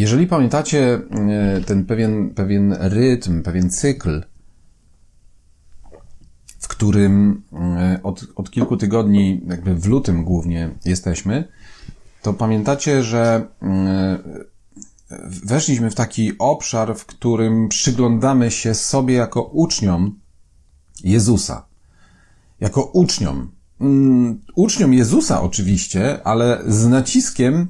jeżeli pamiętacie e, ten pewien, pewien rytm, pewien cykl, w którym e, od, od kilku tygodni, jakby w lutym głównie jesteśmy, to pamiętacie, że e, weszliśmy w taki obszar, w którym przyglądamy się sobie jako uczniom Jezusa. Jako uczniom. Mm, uczniom Jezusa oczywiście, ale z naciskiem,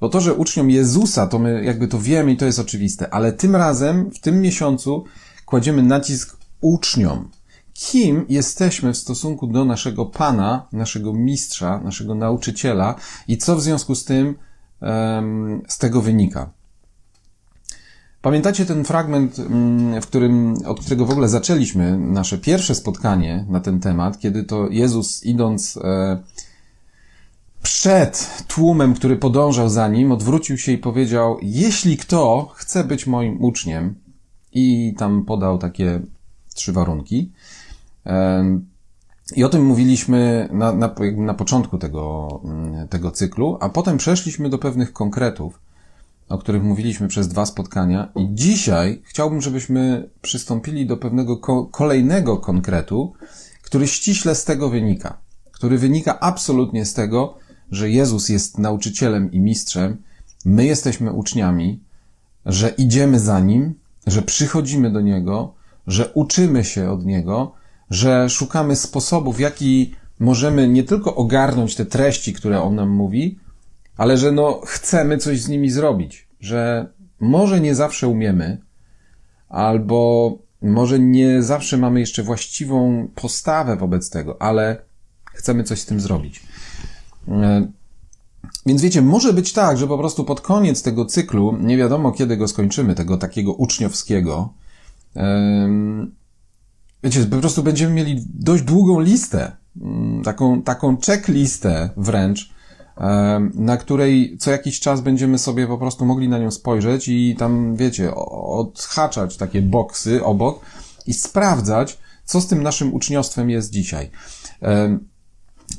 bo to, że uczniom Jezusa, to my jakby to wiemy i to jest oczywiste, ale tym razem, w tym miesiącu kładziemy nacisk uczniom. Kim jesteśmy w stosunku do naszego Pana, naszego mistrza, naszego nauczyciela i co w związku z tym um, z tego wynika. Pamiętacie ten fragment, mm, w którym, od którego w ogóle zaczęliśmy nasze pierwsze spotkanie na ten temat, kiedy to Jezus idąc e, przed tłumem, który podążał za nim, odwrócił się i powiedział, jeśli kto chce być moim uczniem, i tam podał takie trzy warunki. I o tym mówiliśmy na, na, na początku tego, mm, tego cyklu, a potem przeszliśmy do pewnych konkretów o których mówiliśmy przez dwa spotkania. I dzisiaj chciałbym, żebyśmy przystąpili do pewnego ko kolejnego konkretu, który ściśle z tego wynika. Który wynika absolutnie z tego, że Jezus jest nauczycielem i mistrzem, my jesteśmy uczniami, że idziemy za Nim, że przychodzimy do Niego, że uczymy się od Niego, że szukamy sposobów, w jaki możemy nie tylko ogarnąć te treści, które On nam mówi, ale że no chcemy coś z nimi zrobić, że może nie zawsze umiemy, albo może nie zawsze mamy jeszcze właściwą postawę wobec tego, ale chcemy coś z tym zrobić. E, więc wiecie, może być tak, że po prostu pod koniec tego cyklu, nie wiadomo kiedy go skończymy, tego takiego uczniowskiego, wiecie, po prostu będziemy mieli dość długą listę, mm, taką, taką checklistę wręcz, na której co jakiś czas będziemy sobie po prostu mogli na nią spojrzeć i tam, wiecie, odhaczać takie boksy obok i sprawdzać, co z tym naszym uczniostwem jest dzisiaj.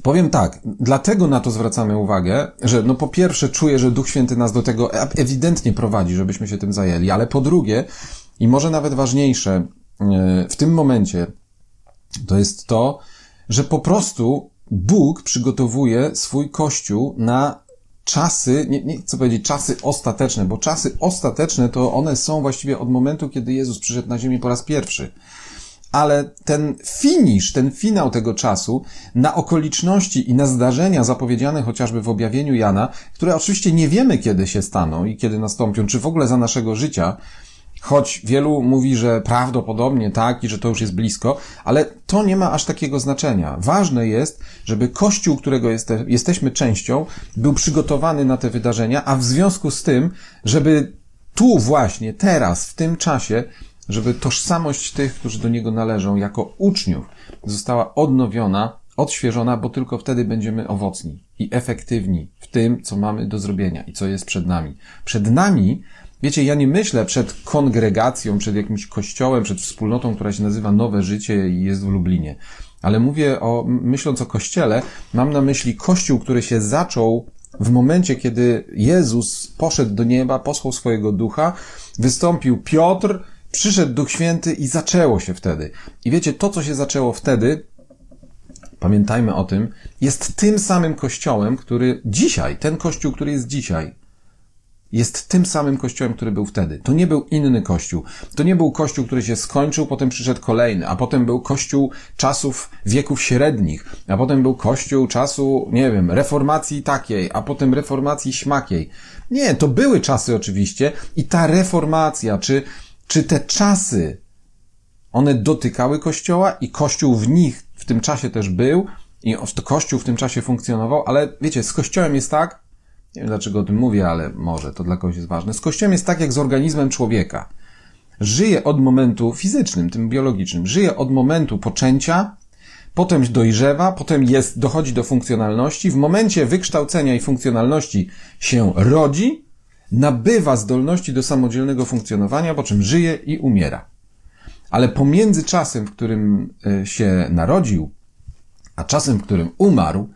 Powiem tak, dlatego na to zwracamy uwagę, że no po pierwsze czuję, że Duch Święty nas do tego ewidentnie prowadzi, żebyśmy się tym zajęli, ale po drugie, i może nawet ważniejsze e, w tym momencie, to jest to, że po prostu Bóg przygotowuje swój Kościół na czasy, nie, nie chcę powiedzieć czasy ostateczne, bo czasy ostateczne to one są właściwie od momentu, kiedy Jezus przyszedł na ziemię po raz pierwszy. Ale ten finisz, ten finał tego czasu na okoliczności i na zdarzenia zapowiedziane chociażby w objawieniu Jana, które oczywiście nie wiemy kiedy się staną i kiedy nastąpią, czy w ogóle za naszego życia, Choć wielu mówi, że prawdopodobnie tak i że to już jest blisko, ale to nie ma aż takiego znaczenia. Ważne jest, żeby Kościół, którego jeste, jesteśmy częścią, był przygotowany na te wydarzenia, a w związku z tym, żeby tu właśnie, teraz, w tym czasie, żeby tożsamość tych, którzy do niego należą, jako uczniów, została odnowiona, odświeżona, bo tylko wtedy będziemy owocni i efektywni w tym, co mamy do zrobienia i co jest przed nami. Przed nami Wiecie, ja nie myślę przed kongregacją, przed jakimś kościołem, przed wspólnotą, która się nazywa Nowe Życie i jest w Lublinie. Ale mówię o, myśląc o kościele, mam na myśli kościół, który się zaczął w momencie, kiedy Jezus poszedł do nieba, posłał swojego ducha, wystąpił Piotr, przyszedł Duch Święty i zaczęło się wtedy. I wiecie, to, co się zaczęło wtedy, pamiętajmy o tym, jest tym samym kościołem, który dzisiaj, ten kościół, który jest dzisiaj, jest tym samym kościołem, który był wtedy. To nie był inny kościół. To nie był kościół, który się skończył, potem przyszedł kolejny, a potem był kościół czasów wieków średnich, a potem był kościół czasu, nie wiem, reformacji takiej, a potem reformacji śmakiej. Nie, to były czasy oczywiście i ta reformacja, czy, czy te czasy, one dotykały kościoła i kościół w nich w tym czasie też był i kościół w tym czasie funkcjonował, ale wiecie, z kościołem jest tak, nie wiem dlaczego o tym mówię, ale może to dla kogoś jest ważne. Z kościołem jest tak jak z organizmem człowieka. Żyje od momentu fizycznym, tym biologicznym. Żyje od momentu poczęcia, potem dojrzewa, potem jest, dochodzi do funkcjonalności. W momencie wykształcenia i funkcjonalności się rodzi, nabywa zdolności do samodzielnego funkcjonowania, po czym żyje i umiera. Ale pomiędzy czasem, w którym e, się narodził, a czasem, w którym umarł,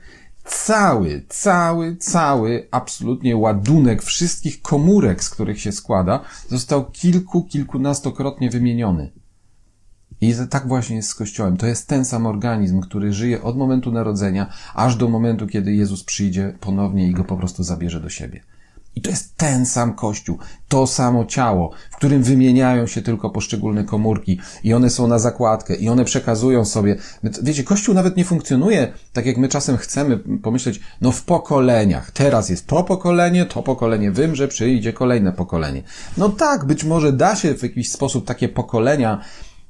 cały, cały, cały absolutnie ładunek wszystkich komórek, z których się składa, został kilku, kilkunastokrotnie wymieniony. I tak właśnie jest z Kościołem. To jest ten sam organizm, który żyje od momentu narodzenia, aż do momentu, kiedy Jezus przyjdzie ponownie i go po prostu zabierze do siebie. I to jest ten sam Kościół, to samo ciało, w którym wymieniają się tylko poszczególne komórki i one są na zakładkę i one przekazują sobie. Wiecie, Kościół nawet nie funkcjonuje tak, jak my czasem chcemy pomyśleć, no w pokoleniach. Teraz jest to pokolenie, to pokolenie wymrze, przyjdzie kolejne pokolenie. No tak, być może da się w jakiś sposób takie pokolenia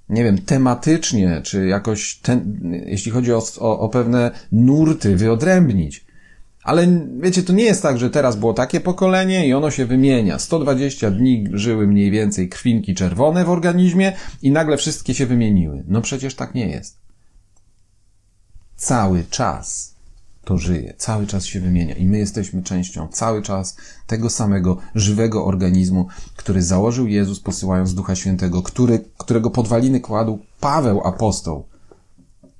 nie wiem, tematycznie, czy jakoś, ten, jeśli chodzi o, o, o pewne nurty, wyodrębnić. Ale wiecie, to nie jest tak, że teraz było takie pokolenie i ono się wymienia. 120 dni żyły mniej więcej krwinki czerwone w organizmie i nagle wszystkie się wymieniły. No przecież tak nie jest. Cały czas to żyje, cały czas się wymienia i my jesteśmy częścią cały czas tego samego żywego organizmu, który założył Jezus posyłając Ducha Świętego, który, którego podwaliny kładł Paweł apostoł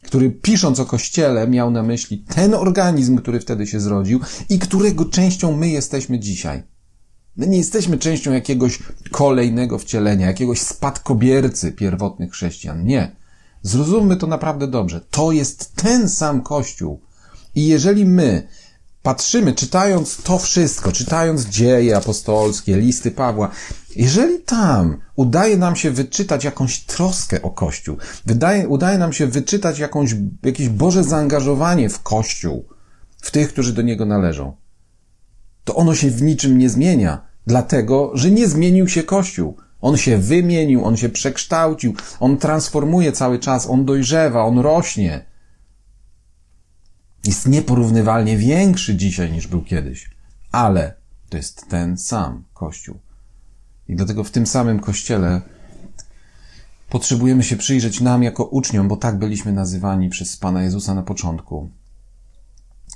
który pisząc o Kościele miał na myśli ten organizm, który wtedy się zrodził i którego częścią my jesteśmy dzisiaj. My nie jesteśmy częścią jakiegoś kolejnego wcielenia, jakiegoś spadkobiercy pierwotnych chrześcijan. Nie. Zrozummy to naprawdę dobrze. To jest ten sam Kościół. I jeżeli my patrzymy, czytając to wszystko, czytając dzieje apostolskie, listy Pawła, jeżeli tam udaje nam się wyczytać jakąś troskę o Kościół, wydaje, udaje nam się wyczytać jakąś, jakieś Boże zaangażowanie w Kościół, w tych, którzy do niego należą, to ono się w niczym nie zmienia, dlatego, że nie zmienił się Kościół. On się wymienił, on się przekształcił, on transformuje cały czas, on dojrzewa, on rośnie. Jest nieporównywalnie większy dzisiaj niż był kiedyś, ale to jest ten sam Kościół. I dlatego w tym samym kościele potrzebujemy się przyjrzeć nam jako uczniom, bo tak byliśmy nazywani przez Pana Jezusa na początku.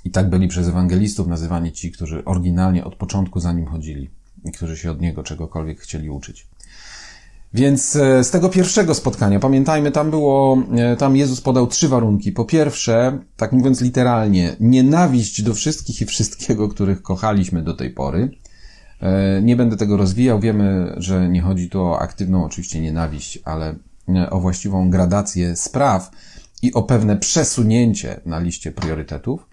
I tak byli przez ewangelistów nazywani ci, którzy oryginalnie od początku za nim chodzili i którzy się od niego czegokolwiek chcieli uczyć. Więc e, z tego pierwszego spotkania, pamiętajmy, tam było, e, tam Jezus podał trzy warunki. Po pierwsze, tak mówiąc literalnie, nienawiść do wszystkich i wszystkiego, których kochaliśmy do tej pory. E, nie będę tego rozwijał. Wiemy, że nie chodzi tu o aktywną oczywiście nienawiść, ale e, o właściwą gradację spraw i o pewne przesunięcie na liście priorytetów.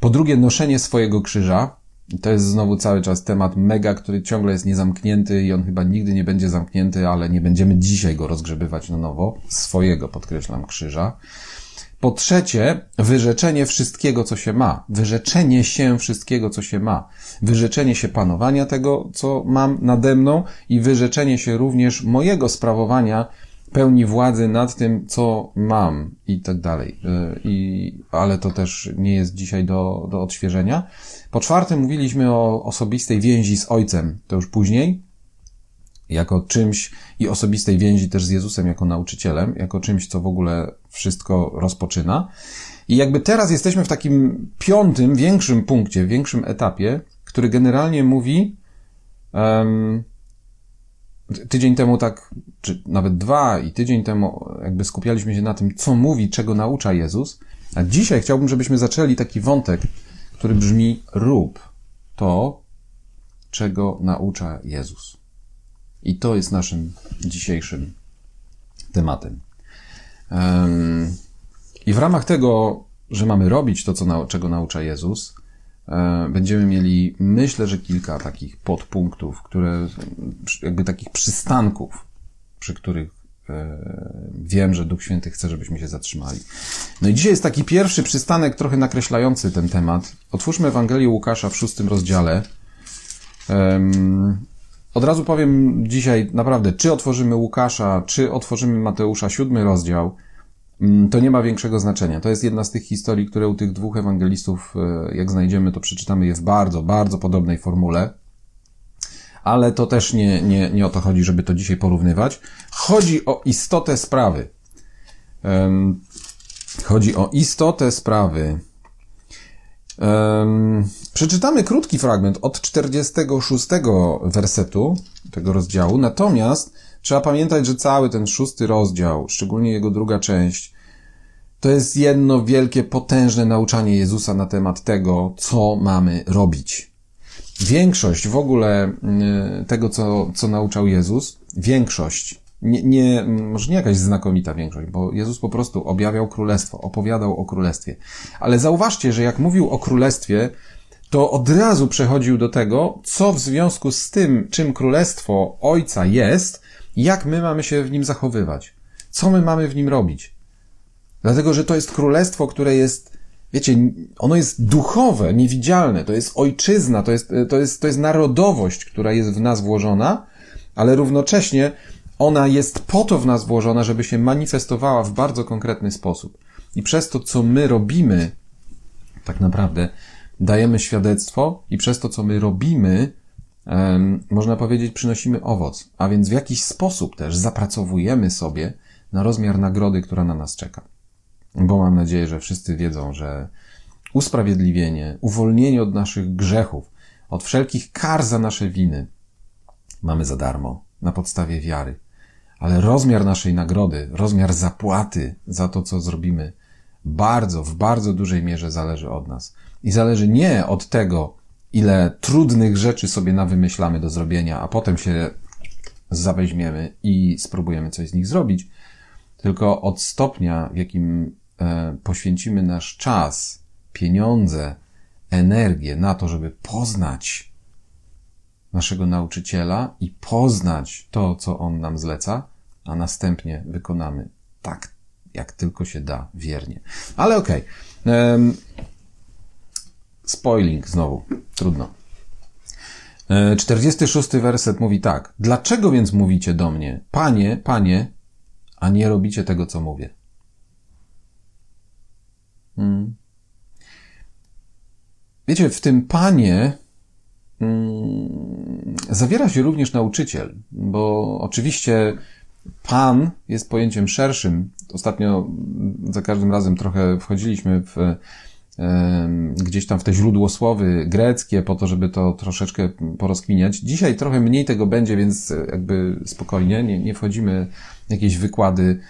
Po drugie, noszenie swojego krzyża. To jest znowu cały czas temat mega, który ciągle jest niezamknięty i on chyba nigdy nie będzie zamknięty, ale nie będziemy dzisiaj go rozgrzebywać na nowo. Swojego, podkreślam, krzyża. Po trzecie, wyrzeczenie wszystkiego, co się ma. Wyrzeczenie się wszystkiego, co się ma. Wyrzeczenie się panowania tego, co mam nade mną i wyrzeczenie się również mojego sprawowania pełni władzy nad tym, co mam i tak dalej. Y, I, ale to też nie jest dzisiaj do, do odświeżenia. Po czwarte, mówiliśmy o osobistej więzi z Ojcem. To już później jako czymś i osobistej więzi też z Jezusem jako nauczycielem, jako czymś, co w ogóle wszystko rozpoczyna. I jakby teraz jesteśmy w takim piątym, większym punkcie, większym etapie, który generalnie mówi, um, tydzień temu tak, czy nawet dwa i tydzień temu jakby skupialiśmy się na tym, co mówi, czego naucza Jezus, a dzisiaj chciałbym, żebyśmy zaczęli taki wątek, który brzmi rób to, czego naucza Jezus. I to jest naszym dzisiejszym tematem. I w ramach tego, że mamy robić to, co, czego naucza Jezus, e, będziemy mieli, myślę, że kilka takich podpunktów, które, jakby takich przystanków, przy których e, wiem, że Duch Święty chce, żebyśmy się zatrzymali. No i dzisiaj jest taki pierwszy przystanek, trochę nakreślający ten temat. Otwórzmy Ewangelię Łukasza w szóstym rozdziale. Od razu powiem dzisiaj naprawdę, czy otworzymy Łukasza, czy otworzymy Mateusza, siódmy rozdział, mm, to nie ma większego znaczenia. To jest jedna z tych historii, które u tych dwóch ewangelistów, e, jak znajdziemy, to przeczytamy je w bardzo, bardzo podobnej formule. Ale to też nie, nie, nie o to chodzi, żeby to dzisiaj porównywać. Chodzi o istotę sprawy. Chodzi o istotę sprawy. Um, przeczytamy krótki fragment od 46 wersetu tego rozdziału, natomiast trzeba pamiętać, że cały ten szósty rozdział, szczególnie jego druga część, to jest jedno wielkie, potężne nauczanie Jezusa na temat tego, co mamy robić. Większość w ogóle y, tego, co, co nauczał Jezus, większość, nie, nie, może nie jakaś znakomita większość, bo Jezus po prostu objawiał królestwo, opowiadał o królestwie. Ale zauważcie, że jak mówił o królestwie, to od razu przechodził do tego, co w związku z tym, czym królestwo Ojca jest, jak my mamy się w nim zachowywać, co my mamy w nim robić. Dlatego, że to jest królestwo, które jest, wiecie, ono jest duchowe, niewidzialne, to jest ojczyzna, to jest, to jest, to jest narodowość, która jest w nas włożona, ale równocześnie ona jest po to w nas włożona, żeby się manifestowała w bardzo konkretny sposób. I przez to, co my robimy, tak naprawdę dajemy świadectwo i przez to, co my robimy, można powiedzieć, przynosimy owoc. A więc w jakiś sposób też zapracowujemy sobie na rozmiar nagrody, która na nas czeka. Bo mam nadzieję, że wszyscy wiedzą, że usprawiedliwienie, uwolnienie od naszych grzechów, od wszelkich kar za nasze winy mamy za darmo, na podstawie wiary. Ale rozmiar naszej nagrody, rozmiar zapłaty za to, co zrobimy, bardzo, w bardzo dużej mierze zależy od nas. I zależy nie od tego, ile trudnych rzeczy sobie nawymyślamy do zrobienia, a potem się zaweźmiemy i spróbujemy coś z nich zrobić, tylko od stopnia, w jakim e, poświęcimy nasz czas, pieniądze, energię na to, żeby poznać naszego nauczyciela i poznać to, co on nam zleca, a następnie wykonamy tak, jak tylko się da, wiernie. Ale okej. Okay. Spoiling znowu. Trudno. 46 e, werset mówi tak. Dlaczego więc mówicie do mnie, panie, panie, a nie robicie tego, co mówię? Hmm. Wiecie, w tym panie hmm, zawiera się również nauczyciel, bo oczywiście pan jest pojęciem szerszym. Ostatnio za każdym razem trochę wchodziliśmy w gdzieś tam w te źródłosłowy greckie, po to, żeby to troszeczkę porozkminiać. Dzisiaj trochę mniej tego będzie, więc jakby spokojnie, nie, nie wchodzimy w jakieś wykłady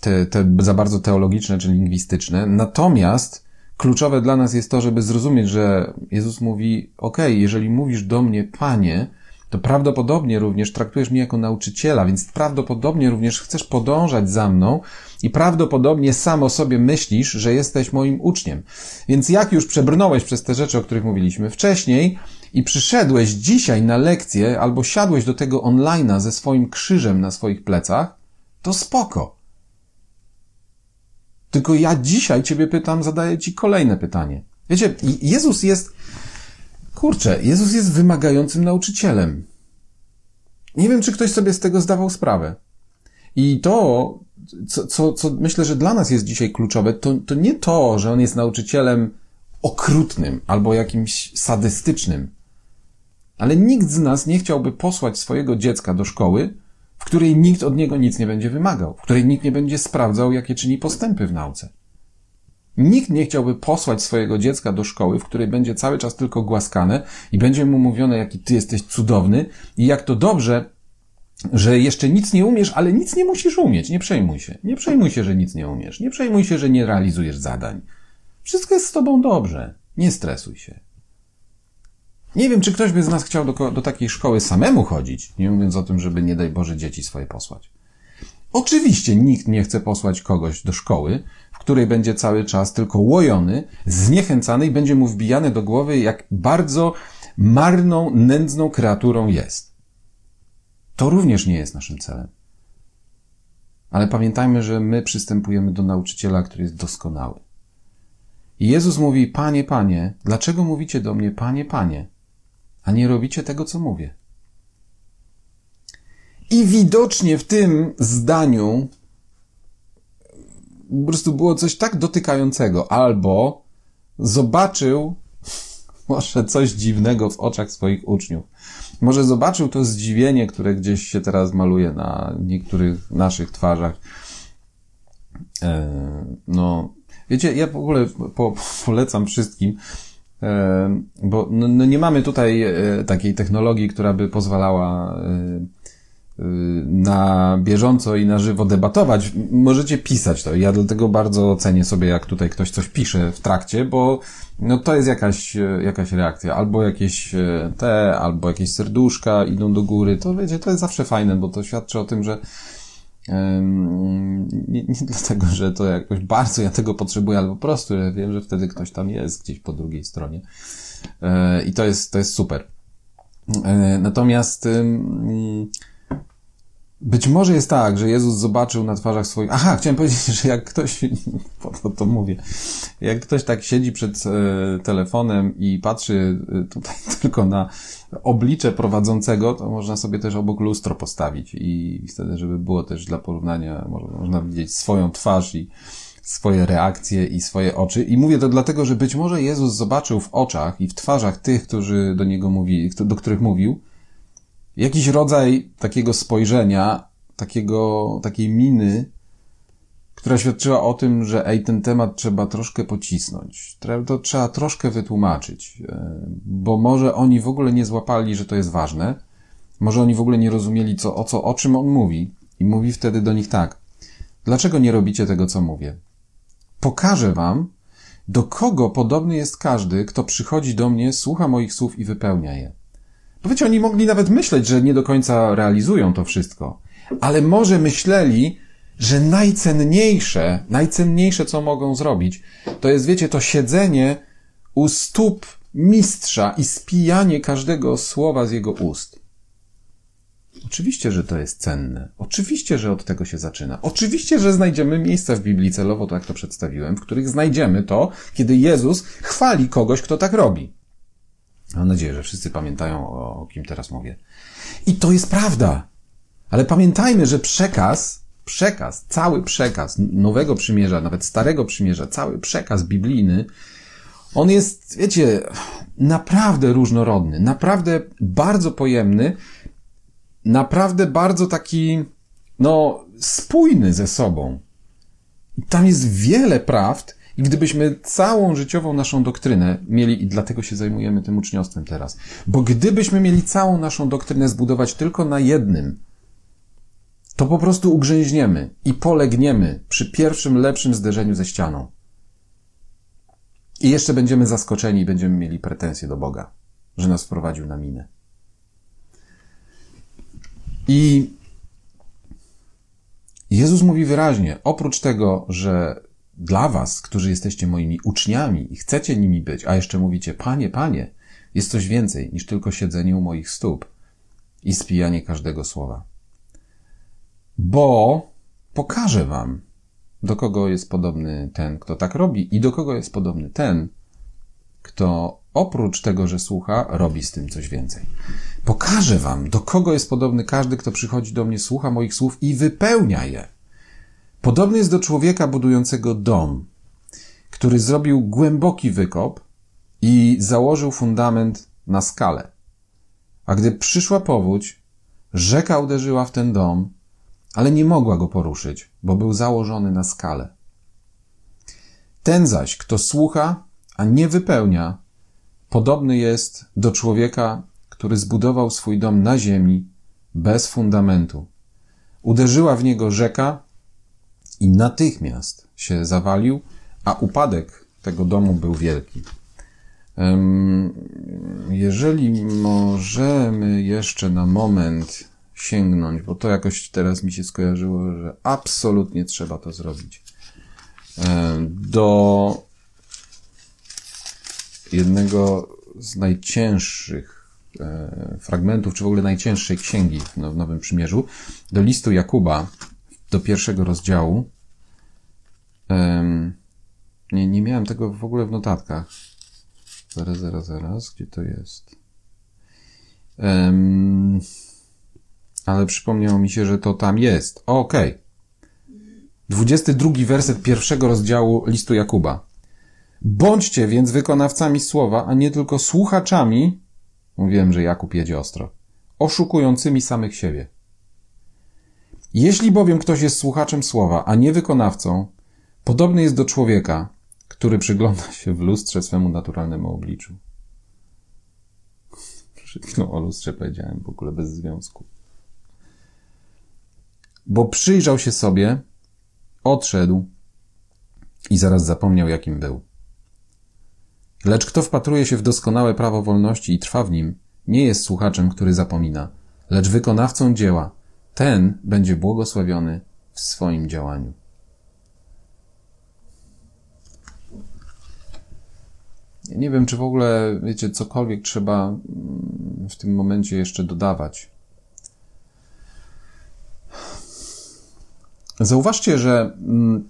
te, te za bardzo teologiczne czy lingwistyczne. Natomiast kluczowe dla nas jest to, żeby zrozumieć, że Jezus mówi, ok, jeżeli mówisz do mnie, Panie, to prawdopodobnie również traktujesz mnie jako nauczyciela, więc prawdopodobnie również chcesz podążać za mną i prawdopodobnie sam o sobie myślisz, że jesteś moim uczniem. Więc jak już przebrnąłeś przez te rzeczy, o których mówiliśmy wcześniej i przyszedłeś dzisiaj na lekcję albo siadłeś do tego online'a ze swoim krzyżem na swoich plecach, to spoko. Tylko ja dzisiaj ciebie pytam, zadaję ci kolejne pytanie. Wiecie, Jezus jest Kurczę, Jezus jest wymagającym nauczycielem. Nie wiem, czy ktoś sobie z tego zdawał sprawę. I to, co, co, co myślę, że dla nas jest dzisiaj kluczowe, to, to nie to, że on jest nauczycielem okrutnym albo jakimś sadystycznym. Ale nikt z nas nie chciałby posłać swojego dziecka do szkoły, w której nikt od niego nic nie będzie wymagał, w której nikt nie będzie sprawdzał, jakie czyni postępy w nauce. Nikt nie chciałby posłać swojego dziecka do szkoły, w której będzie cały czas tylko głaskane i będzie mu mówione, jaki ty jesteś cudowny i jak to dobrze, że jeszcze nic nie umiesz, ale nic nie musisz umieć. Nie przejmuj się. Nie przejmuj się, że nic nie umiesz. Nie przejmuj się, że nie realizujesz zadań. Wszystko jest z tobą dobrze. Nie stresuj się. Nie wiem, czy ktoś by z nas chciał do, do takiej szkoły samemu chodzić, nie mówiąc o tym, żeby nie daj Boże dzieci swoje posłać. Oczywiście nikt nie chce posłać kogoś do szkoły, której będzie cały czas tylko łojony, zniechęcany i będzie mu wbijane do głowy, jak bardzo marną, nędzną kreaturą jest. To również nie jest naszym celem. Ale pamiętajmy, że my przystępujemy do nauczyciela, który jest doskonały. I Jezus mówi, Panie, Panie, dlaczego mówicie do mnie, Panie, Panie, a nie robicie tego, co mówię? I widocznie w tym zdaniu po prostu było coś tak dotykającego, albo zobaczył może coś dziwnego w oczach swoich uczniów. Może zobaczył to zdziwienie, które gdzieś się teraz maluje na niektórych naszych twarzach. E, no, wiecie, ja w ogóle po, polecam wszystkim, e, bo no, no nie mamy tutaj e, takiej technologii, która by pozwalała na bieżąco i na żywo debatować, możecie pisać to. Ja dlatego bardzo cenię sobie, jak tutaj ktoś coś pisze w trakcie, bo no to jest jakaś, jakaś reakcja. Albo jakieś e, te, albo jakieś serduszka idą do góry. To wiecie, to jest zawsze fajne, bo to świadczy o tym, że nie, nie dlatego, że to jakoś bardzo ja tego potrzebuję, ale po prostu ja wiem, że wtedy ktoś tam jest gdzieś po drugiej stronie. E, I to jest, to jest super. E, natomiast być może jest tak, że Jezus zobaczył na twarzach swoich. Aha, chciałem powiedzieć, że jak ktoś, po to to mówię, jak ktoś tak siedzi przed e, telefonem i patrzy e, tutaj tylko na oblicze prowadzącego, to można sobie też obok lustro postawić i wtedy, żeby było też dla porównania, można widzieć swoją twarz i swoje reakcje i swoje oczy. I mówię to dlatego, że być może Jezus zobaczył w oczach i w twarzach tych, którzy do niego mówili, do których mówił, jakiś rodzaj takiego spojrzenia, takiego, takiej miny, która świadczyła o tym, że ej, ten temat trzeba troszkę pocisnąć. To trzeba troszkę wytłumaczyć, e, bo może oni w ogóle nie złapali, że to jest ważne, może oni w ogóle nie rozumieli, co, o, co, o czym on mówi. I mówi wtedy do nich tak. Dlaczego nie robicie tego, co mówię? Pokażę wam, do kogo podobny jest każdy, kto przychodzi do mnie, słucha moich słów i wypełnia je. Bo wiecie, oni mogli nawet myśleć, że nie do końca realizują to wszystko. Ale może myśleli, że najcenniejsze, najcenniejsze, co mogą zrobić, to jest, wiecie, to siedzenie u stóp mistrza i spijanie każdego słowa z jego ust. Oczywiście, że to jest cenne. Oczywiście, że od tego się zaczyna. Oczywiście, że znajdziemy miejsca w Biblii celowo, tak to przedstawiłem, w których znajdziemy to, kiedy Jezus chwali kogoś, kto tak robi. Mam nadzieję, że wszyscy pamiętają, o, kim teraz mówię. I to jest prawda. Ale pamiętajmy, że przekaz, przekaz, cały przekaz Nowego Przymierza, nawet Starego Przymierza, cały przekaz biblijny, on jest, wiecie, naprawdę różnorodny, naprawdę bardzo pojemny, naprawdę bardzo taki, no, spójny ze sobą. Tam jest wiele prawd, i gdybyśmy całą życiową naszą doktrynę mieli, i dlatego się zajmujemy tym uczniostwem teraz, bo gdybyśmy mieli całą naszą doktrynę zbudować tylko na jednym, to po prostu ugrzęźniemy i polegniemy przy pierwszym lepszym zderzeniu ze ścianą. I jeszcze będziemy zaskoczeni i będziemy mieli pretensje do Boga, że nas wprowadził na minę. I Jezus mówi wyraźnie, oprócz tego, że dla was, którzy jesteście moimi uczniami i chcecie nimi być, a jeszcze mówicie, panie, panie, jest coś więcej niż tylko siedzenie u moich stóp i spijanie każdego słowa. Bo pokażę wam, do kogo jest podobny ten, kto tak robi i do kogo jest podobny ten, kto oprócz tego, że słucha, robi z tym coś więcej. Pokażę wam, do kogo jest podobny każdy, kto przychodzi do mnie, słucha moich słów i wypełnia je. Podobny jest do człowieka budującego dom, który zrobił głęboki wykop i założył fundament na skalę. A gdy przyszła powódź, rzeka uderzyła w ten dom, ale nie mogła go poruszyć, bo był założony na skalę. Ten zaś, kto słucha, a nie wypełnia, podobny jest do człowieka, który zbudował swój dom na ziemi bez fundamentu. Uderzyła w niego rzeka i natychmiast się zawalił, a upadek tego domu był wielki. Jeżeli możemy jeszcze na moment sięgnąć, bo to jakoś teraz mi się skojarzyło, że absolutnie trzeba to zrobić. Do jednego z najcięższych e, fragmentów, czy w ogóle najcięższej księgi w Nowym Przymierzu, do listu Jakuba, do pierwszego rozdziału. Um, nie, nie miałem tego w ogóle w notatkach. Zaraz, zaraz, zaraz, gdzie to jest? Um, ale przypomniało mi się, że to tam jest. Okej. Okay. 22 werset pierwszego rozdziału listu Jakuba. Bądźcie więc wykonawcami słowa, a nie tylko słuchaczami, mówiłem, że Jakub jedzie ostro, oszukującymi samych siebie. Jeśli bowiem ktoś jest słuchaczem słowa, a nie wykonawcą, podobny jest do człowieka, który przygląda się w lustrze swemu naturalnemu obliczu. Chwilą o lustrze powiedziałem w ogóle bez związku. bo przyjrzał się sobie, odszedł i zaraz zapomniał, jakim był. Lecz kto wpatruje się w doskonałe prawo wolności i trwa w nim, nie jest słuchaczem, który zapomina, lecz wykonawcą dzieła. Ten będzie błogosławiony w swoim działaniu. Ja nie wiem, czy w ogóle, wiecie, cokolwiek trzeba mm, w tym momencie jeszcze dodawać. Zauważcie, że mm,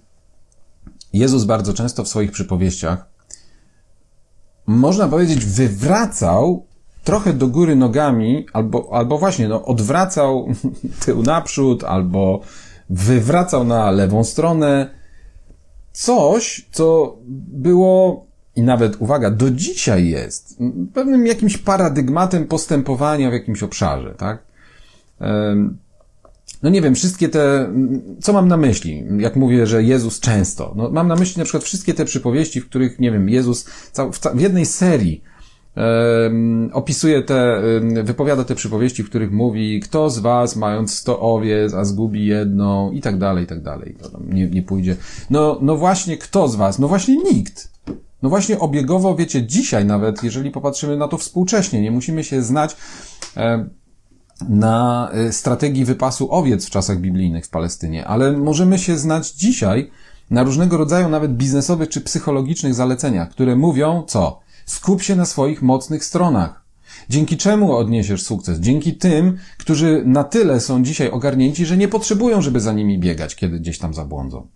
Jezus bardzo często w swoich przypowieściach, można powiedzieć, wywracał trochę do góry nogami, albo, albo właśnie, no, odwracał tył naprzód, albo wywracał na lewą stronę. Coś, co było i nawet, uwaga, do dzisiaj jest pewnym jakimś paradygmatem postępowania w jakimś obszarze, tak? No nie wiem, wszystkie te, co mam na myśli, jak mówię, że Jezus często, no mam na myśli na przykład wszystkie te przypowieści, w których, nie wiem, Jezus w, jednej serii opisuje te, wypowiada te przypowieści, w których mówi, kto z was mając sto owiec, a zgubi jedną i tak dalej, i tak dalej. To tam nie, nie pójdzie. No, no właśnie, kto z was? No właśnie nikt. No właśnie obiegowo, wiecie, dzisiaj nawet, jeżeli popatrzymy na to współcześnie, nie musimy się znać na e, strategii wypasu owiec w czasach biblijnych w Palestynie, ale możemy się znać dzisiaj na różnego rodzaju nawet biznesowych czy psychologicznych zaleceniach, które mówią co? Skup się na swoich mocnych stronach. Dzięki czemu odniesiesz sukces? Dzięki tym, którzy na tyle są dzisiaj ogarnięci, że nie potrzebują, żeby za nimi biegać, kiedy gdzieś tam zabłądzą.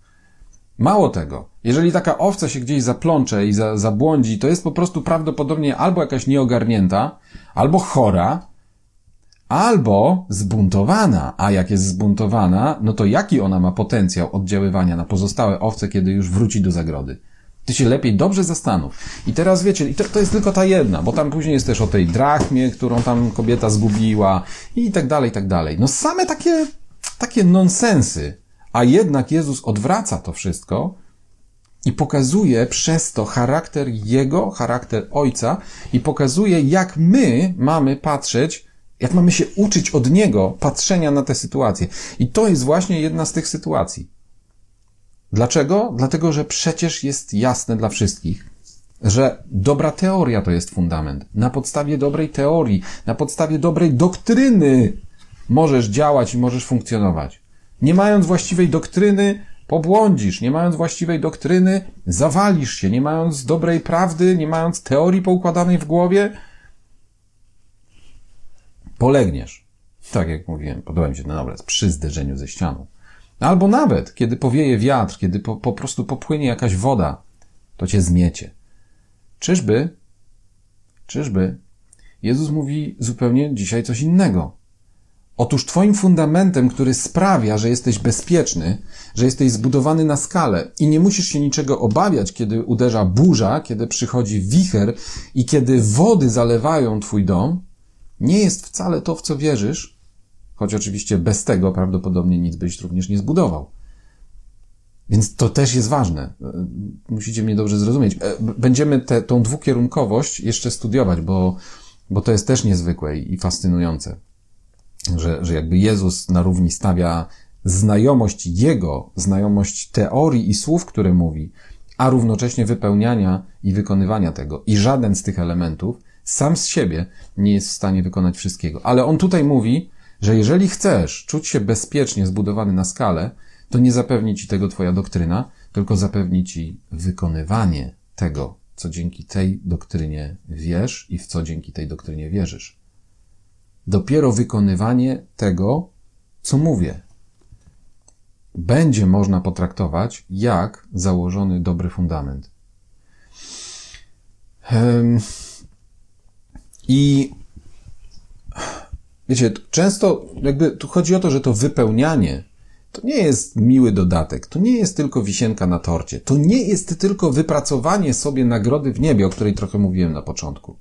Mało tego, jeżeli taka owca się gdzieś zaplącze i za, zabłądzi, to jest po prostu prawdopodobnie albo jakaś nieogarnięta, albo chora, albo zbuntowana. A jak jest zbuntowana, no to jaki ona ma potencjał oddziaływania na pozostałe owce, kiedy już wróci do zagrody? Ty się lepiej dobrze zastanów. I teraz wiecie, i to, to jest tylko ta jedna, bo tam później jest też o tej drachmie, którą tam kobieta zgubiła i tak dalej, i tak dalej. No same takie, takie nonsensy a jednak Jezus odwraca to wszystko i pokazuje przez to charakter Jego, charakter Ojca i pokazuje, jak my mamy patrzeć, jak mamy się uczyć od Niego patrzenia na te sytuacje. I to jest właśnie jedna z tych sytuacji. Dlaczego? Dlatego, że przecież jest jasne dla wszystkich, że dobra teoria to jest fundament. Na podstawie dobrej teorii, na podstawie dobrej doktryny możesz działać i możesz funkcjonować. Nie mając właściwej doktryny, pobłądzisz. Nie mając właściwej doktryny, zawalisz się. Nie mając dobrej prawdy, nie mając teorii poukładanej w głowie, polegniesz. Tak jak mówiłem, podoba mi się ten obraz, przy zderzeniu ze ścianą. Albo nawet, kiedy powieje wiatr, kiedy po, po prostu popłynie jakaś woda, to cię zmiecie. Czyżby, czyżby, Jezus mówi zupełnie dzisiaj coś innego. Otóż Twoim fundamentem, który sprawia, że jesteś bezpieczny, że jesteś zbudowany na skalę i nie musisz się niczego obawiać, kiedy uderza burza, kiedy przychodzi wicher i kiedy wody zalewają Twój dom, nie jest wcale to, w co wierzysz, choć oczywiście bez tego prawdopodobnie nic byś również nie zbudował. Więc to też jest ważne. Musicie mnie dobrze zrozumieć. E, będziemy tę tą dwukierunkowość jeszcze studiować, bo, bo to jest też niezwykłe i fascynujące że, że jakby Jezus na równi stawia znajomość Jego, znajomość teorii i słów, które mówi, a równocześnie wypełniania i wykonywania tego. I żaden z tych elementów sam z siebie nie jest w stanie wykonać wszystkiego. Ale on tutaj mówi, że jeżeli chcesz czuć się bezpiecznie zbudowany na skalę, to nie zapewni ci tego twoja doktryna, tylko zapewni ci wykonywanie tego, co dzięki tej doktrynie wiesz i w co dzięki tej doktrynie wierzysz dopiero wykonywanie tego, co mówię. Będzie można potraktować jak założony dobry fundament. I wiecie, często jakby tu chodzi o to, że to wypełnianie to nie jest miły dodatek, to nie jest tylko wisienka na torcie, to nie jest tylko wypracowanie sobie nagrody w niebie, o której trochę mówiłem na początku.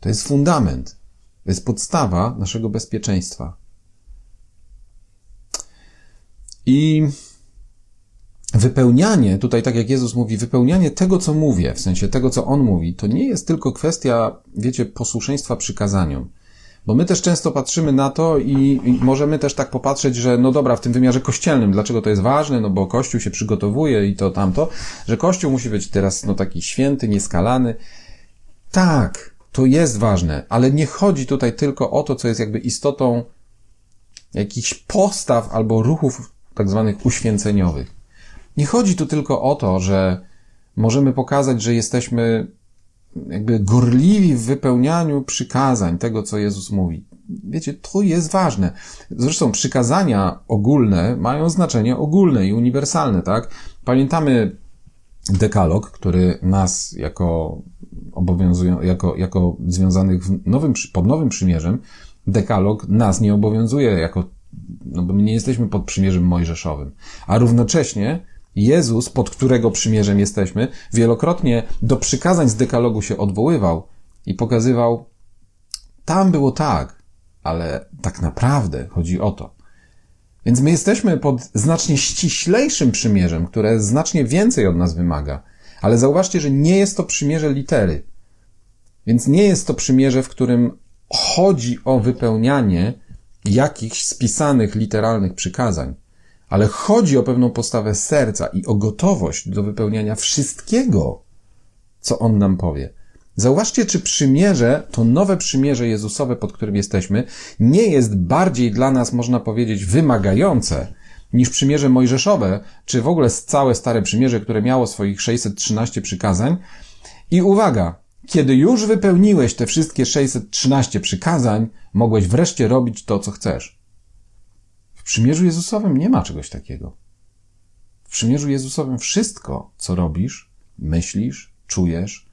To jest fundament. To jest podstawa naszego bezpieczeństwa. I wypełnianie, tutaj tak jak Jezus mówi, wypełnianie tego, co mówię, w sensie tego, co On mówi, to nie jest tylko kwestia, wiecie, posłuszeństwa przykazaniom. Bo my też często patrzymy na to i, możemy też tak popatrzeć, że no dobra, w tym wymiarze kościelnym, dlaczego to jest ważne? No bo Kościół się przygotowuje i to tamto, że Kościół musi być teraz no taki święty, nieskalany. Tak, to jest ważne, ale nie chodzi tutaj tylko o to, co jest jakby istotą jakichś postaw albo ruchów tak zwanych uświęceniowych. Nie chodzi tu tylko o to, że możemy pokazać, że jesteśmy jakby gorliwi w wypełnianiu przykazań tego, co Jezus mówi. Wiecie, to jest ważne. Zresztą przykazania ogólne mają znaczenie ogólne i uniwersalne, tak? Pamiętamy dekalog, który nas jako obowiązują, jako, jako związanych w nowym, pod nowym przymierzem, dekalog nas nie obowiązuje jako, no bo my nie jesteśmy pod przymierzem mojżeszowym. A równocześnie Jezus, pod którego przymierzem jesteśmy, wielokrotnie do przykazań z dekalogu się odwoływał i pokazywał, tam było tak, ale tak naprawdę chodzi o to. Więc my jesteśmy pod znacznie ściślejszym przymierzem, które znacznie więcej od nas wymaga. Ale zauważcie, że nie jest to przymierze litery. Więc nie jest to przymierze, w którym chodzi o wypełnianie jakichś spisanych literalnych przykazań ale chodzi o pewną postawę serca i o gotowość do wypełniania wszystkiego, co On nam powie. Zauważcie, czy przymierze, to nowe przymierze Jezusowe, pod którym jesteśmy, nie jest bardziej dla nas, można powiedzieć, wymagające niż przymierze mojżeszowe, czy w ogóle całe Stare Przymierze, które miało swoich 613 przykazań. I uwaga, kiedy już wypełniłeś te wszystkie 613 przykazań, mogłeś wreszcie robić to, co chcesz. W przymierzu Jezusowym nie ma czegoś takiego. W przymierzu Jezusowym wszystko, co robisz, myślisz, czujesz,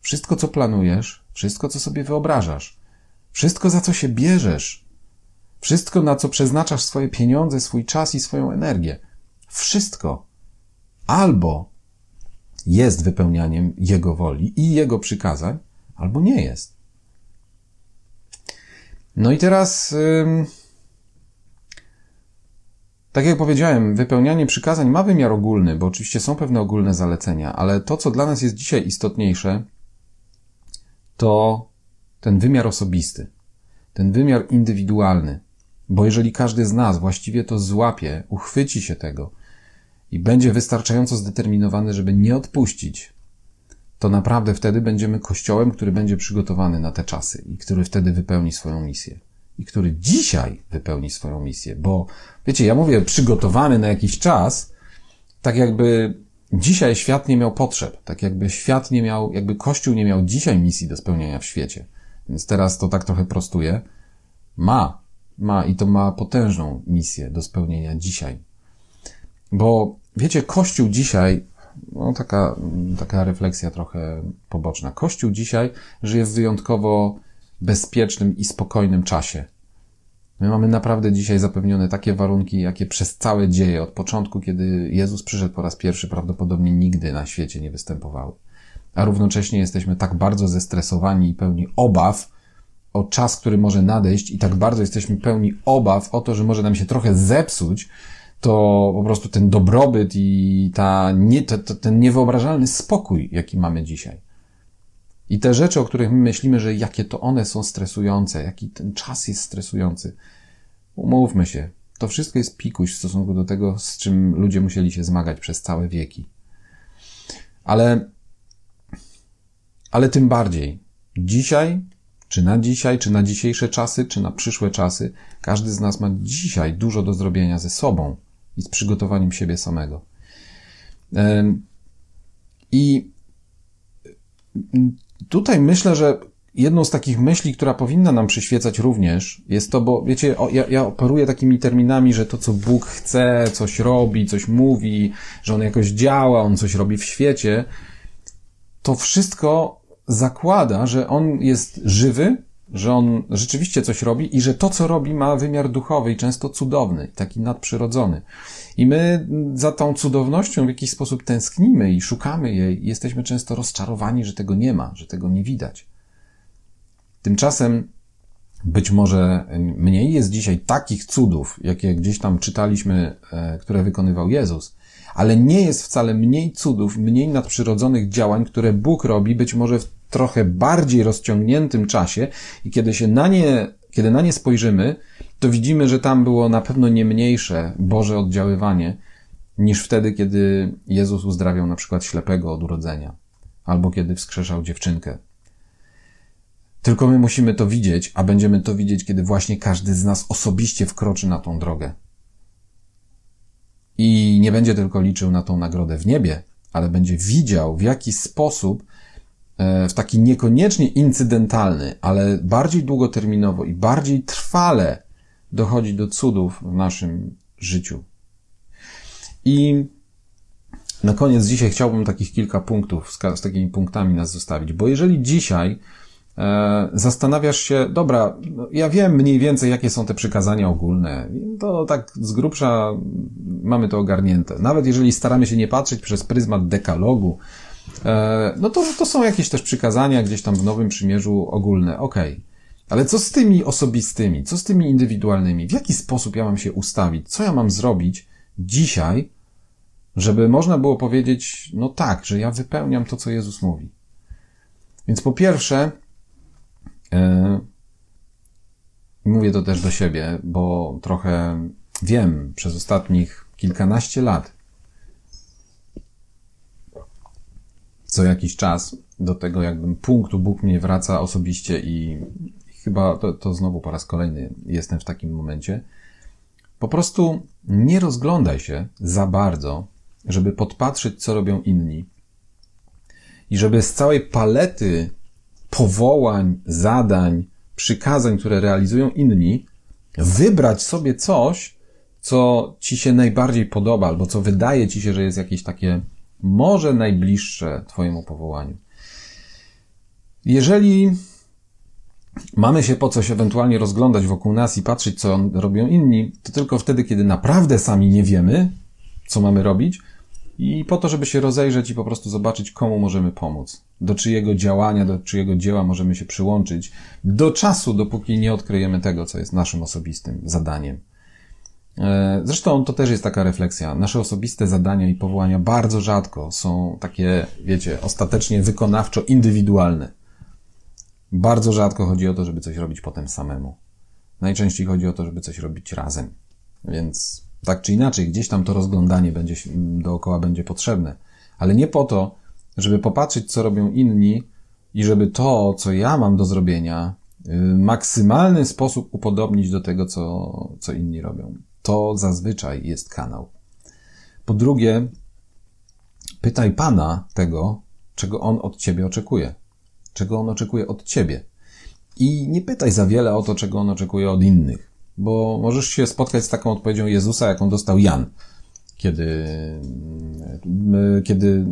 wszystko, co planujesz, wszystko, co sobie wyobrażasz, wszystko, za co się bierzesz, wszystko, na co przeznaczasz swoje pieniądze, swój czas i swoją energię, wszystko albo jest wypełnianiem Jego woli i Jego przykazań, albo nie jest. No i teraz. Yy tak jak powiedziałem, wypełnianie przykazań ma wymiar ogólny, bo oczywiście są pewne ogólne zalecenia, ale to, co dla nas jest dzisiaj istotniejsze, to ten wymiar osobisty, ten wymiar indywidualny. Bo jeżeli każdy z nas właściwie to złapie, uchwyci się tego i będzie wystarczająco zdeterminowany, żeby nie odpuścić, to naprawdę wtedy będziemy kościołem, który będzie przygotowany na te czasy i który wtedy wypełni swoją misję i który dzisiaj wypełni swoją misję, bo wiecie, ja mówię przygotowany na jakiś czas, tak jakby dzisiaj świat nie miał potrzeb, tak jakby świat nie miał, jakby Kościół nie miał dzisiaj misji do spełnienia w świecie. Więc teraz to tak trochę prostuje. Ma, ma i to ma potężną misję do spełnienia dzisiaj. Bo wiecie, Kościół dzisiaj, no taka, taka refleksja trochę poboczna. Kościół dzisiaj żyje w wyjątkowo bezpiecznym i spokojnym czasie. My mamy naprawdę dzisiaj zapewnione takie warunki, jakie przez całe dzieje, od początku, kiedy Jezus przyszedł po raz pierwszy, prawdopodobnie nigdy na świecie nie występowały. A równocześnie jesteśmy tak bardzo zestresowani i pełni obaw o czas, który może nadejść, i tak bardzo jesteśmy pełni obaw o to, że może nam się trochę zepsuć, to po prostu ten dobrobyt i ta nie, to, to, ten niewyobrażalny spokój, jaki mamy dzisiaj. I te rzeczy, o których my myślimy, że jakie to one są stresujące, jaki ten czas jest stresujący, umówmy się, to wszystko jest pikuś w stosunku do tego, z czym ludzie musieli się zmagać przez całe wieki. Ale, ale tym bardziej, dzisiaj, czy na dzisiaj, czy na dzisiejsze czasy, czy na przyszłe czasy, każdy z nas ma dzisiaj dużo do zrobienia ze sobą i z przygotowaniem siebie samego. I Tutaj myślę, że jedną z takich myśli, która powinna nam przyświecać również, jest to, bo wiecie, ja, ja operuję takimi terminami, że to, co Bóg chce, coś robi, coś mówi, że On jakoś działa, On coś robi w świecie, to wszystko zakłada, że On jest żywy, że On rzeczywiście coś robi i że to, co robi, ma wymiar duchowy i często cudowny, taki nadprzyrodzony. I my za tą cudownością w jakiś sposób tęsknimy i szukamy jej. Jesteśmy często rozczarowani, że tego nie ma, że tego nie widać. Tymczasem być może mniej jest dzisiaj takich cudów, jakie gdzieś tam czytaliśmy, e, które wykonywał Jezus, ale nie jest wcale mniej cudów, mniej nadprzyrodzonych działań, które Bóg robi być może w trochę bardziej rozciągniętym czasie i kiedy się na nie, kiedy na nie spojrzymy, to widzimy, że tam było na pewno nie mniejsze Boże oddziaływanie niż wtedy, kiedy Jezus uzdrawiał na przykład ślepego od urodzenia albo kiedy wskrzeszał dziewczynkę. Tylko my musimy to widzieć, a będziemy to widzieć, kiedy właśnie każdy z nas osobiście wkroczy na tą drogę. I nie będzie tylko liczył na tą nagrodę w niebie, ale będzie widział, w jaki sposób w taki niekoniecznie incydentalny, ale bardziej długoterminowo i bardziej trwale dochodzi do cudów w naszym życiu. I na koniec dzisiaj chciałbym takich kilka punktów, z, takimi punktami nas zostawić, bo jeżeli dzisiaj e, zastanawiasz się, dobra, no, ja wiem mniej więcej, jakie są te przykazania ogólne, to tak z grubsza mamy to ogarnięte. Nawet jeżeli staramy się nie patrzeć przez pryzmat dekalogu, e, no to, to są jakieś też przykazania gdzieś tam w Nowym Przymierzu ogólne, okej. Okay. Ale co z tymi osobistymi, co z tymi indywidualnymi? W jaki sposób ja mam się ustawić? Co ja mam zrobić dzisiaj, żeby można było powiedzieć, no tak, że ja wypełniam to, co Jezus mówi. Więc po pierwsze, yy, mówię to też do siebie, bo trochę wiem przez ostatnich kilkanaście lat, co jakiś czas do tego jakbym punktu Bóg mnie wraca osobiście i chyba to, to znowu po raz kolejny jestem w takim momencie. Po prostu nie rozglądaj się za bardzo żeby podpatrzeć, co robią inni. I żeby z całej palety powołań, zadań, przykazań, które realizują inni, wybrać sobie coś, co ci się najbardziej podoba, albo co wydaje ci się, że jest jakieś takie może najbliższe Twojemu powołaniu. Jeżeli mamy się po coś ewentualnie rozglądać wokół nas i patrzeć, co robią inni, to tylko wtedy, kiedy naprawdę sami nie wiemy, co mamy robić, i po to, żeby się rozejrzeć i po prostu zobaczyć, komu możemy pomóc, do czyjego działania, do czyjego dzieła możemy się przyłączyć, do czasu, dopóki nie odkryjemy tego, co jest naszym osobistym zadaniem. E, zresztą to też jest taka refleksja. Nasze osobiste zadania i powołania bardzo rzadko są takie, wiecie, ostatecznie wykonawczo indywidualne. Bardzo rzadko chodzi o to, żeby coś robić potem samemu. Najczęściej chodzi o to, żeby coś robić razem. Więc tak czy inaczej, gdzieś tam to rozglądanie będzie, dookoła będzie potrzebne. Ale nie po to, żeby popatrzeć, co robią inni i żeby to, co ja mam do zrobienia, w maksymalny sposób upodobnić do tego, co, co inni robią. To zazwyczaj jest kanał. Po drugie, pytaj Pana tego, czego On od Ciebie oczekuje. Czego On oczekuje od Ciebie. I nie pytaj za wiele o to, czego On oczekuje od innych bo możesz się spotkać z taką odpowiedzią Jezusa, jaką dostał Jan, kiedy, kiedy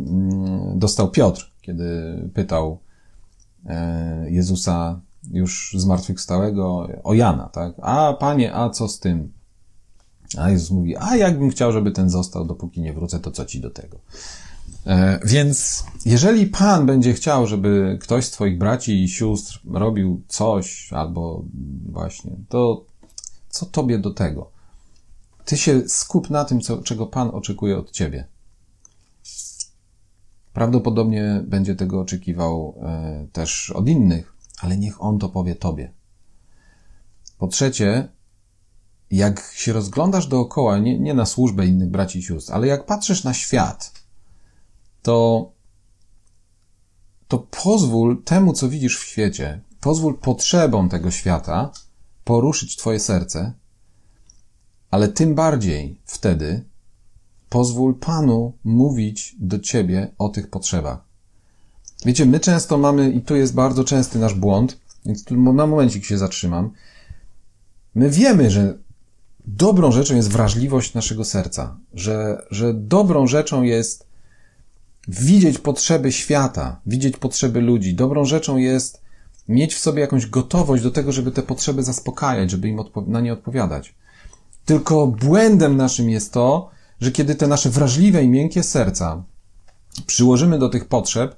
dostał Piotr, kiedy pytał e, Jezusa już zmartwychwstałego o Jana, tak? A panie, a co z tym? A Jezus mówi, a jakbym chciał, żeby ten został, dopóki nie wrócę, to co ci do tego? E, więc jeżeli Pan będzie chciał, żeby ktoś z Twoich braci i sióstr robił coś, albo właśnie, to co tobie do tego? Ty się skup na tym, co, czego Pan oczekuje od ciebie. Prawdopodobnie będzie tego oczekiwał e, też od innych, ale niech On to powie tobie. Po trzecie, jak się rozglądasz dookoła, nie, nie na służbę innych braci i sióstr, ale jak patrzysz na świat, to, to pozwól temu, co widzisz w świecie, pozwól potrzebom tego świata poruszyć Twoje serce, ale tym bardziej wtedy pozwól Panu mówić do Ciebie o tych potrzebach. Wiecie, my często mamy, i tu jest bardzo częsty nasz błąd, więc tu na momencik się zatrzymam. My wiemy, że dobrą rzeczą jest wrażliwość naszego serca, że, że dobrą rzeczą jest widzieć potrzeby świata, widzieć potrzeby ludzi. Dobrą rzeczą jest mieć w sobie jakąś gotowość do tego, żeby te potrzeby zaspokajać, żeby im na nie odpowiadać. Tylko błędem naszym jest to, że kiedy te nasze wrażliwe i miękkie serca przyłożymy do tych potrzeb,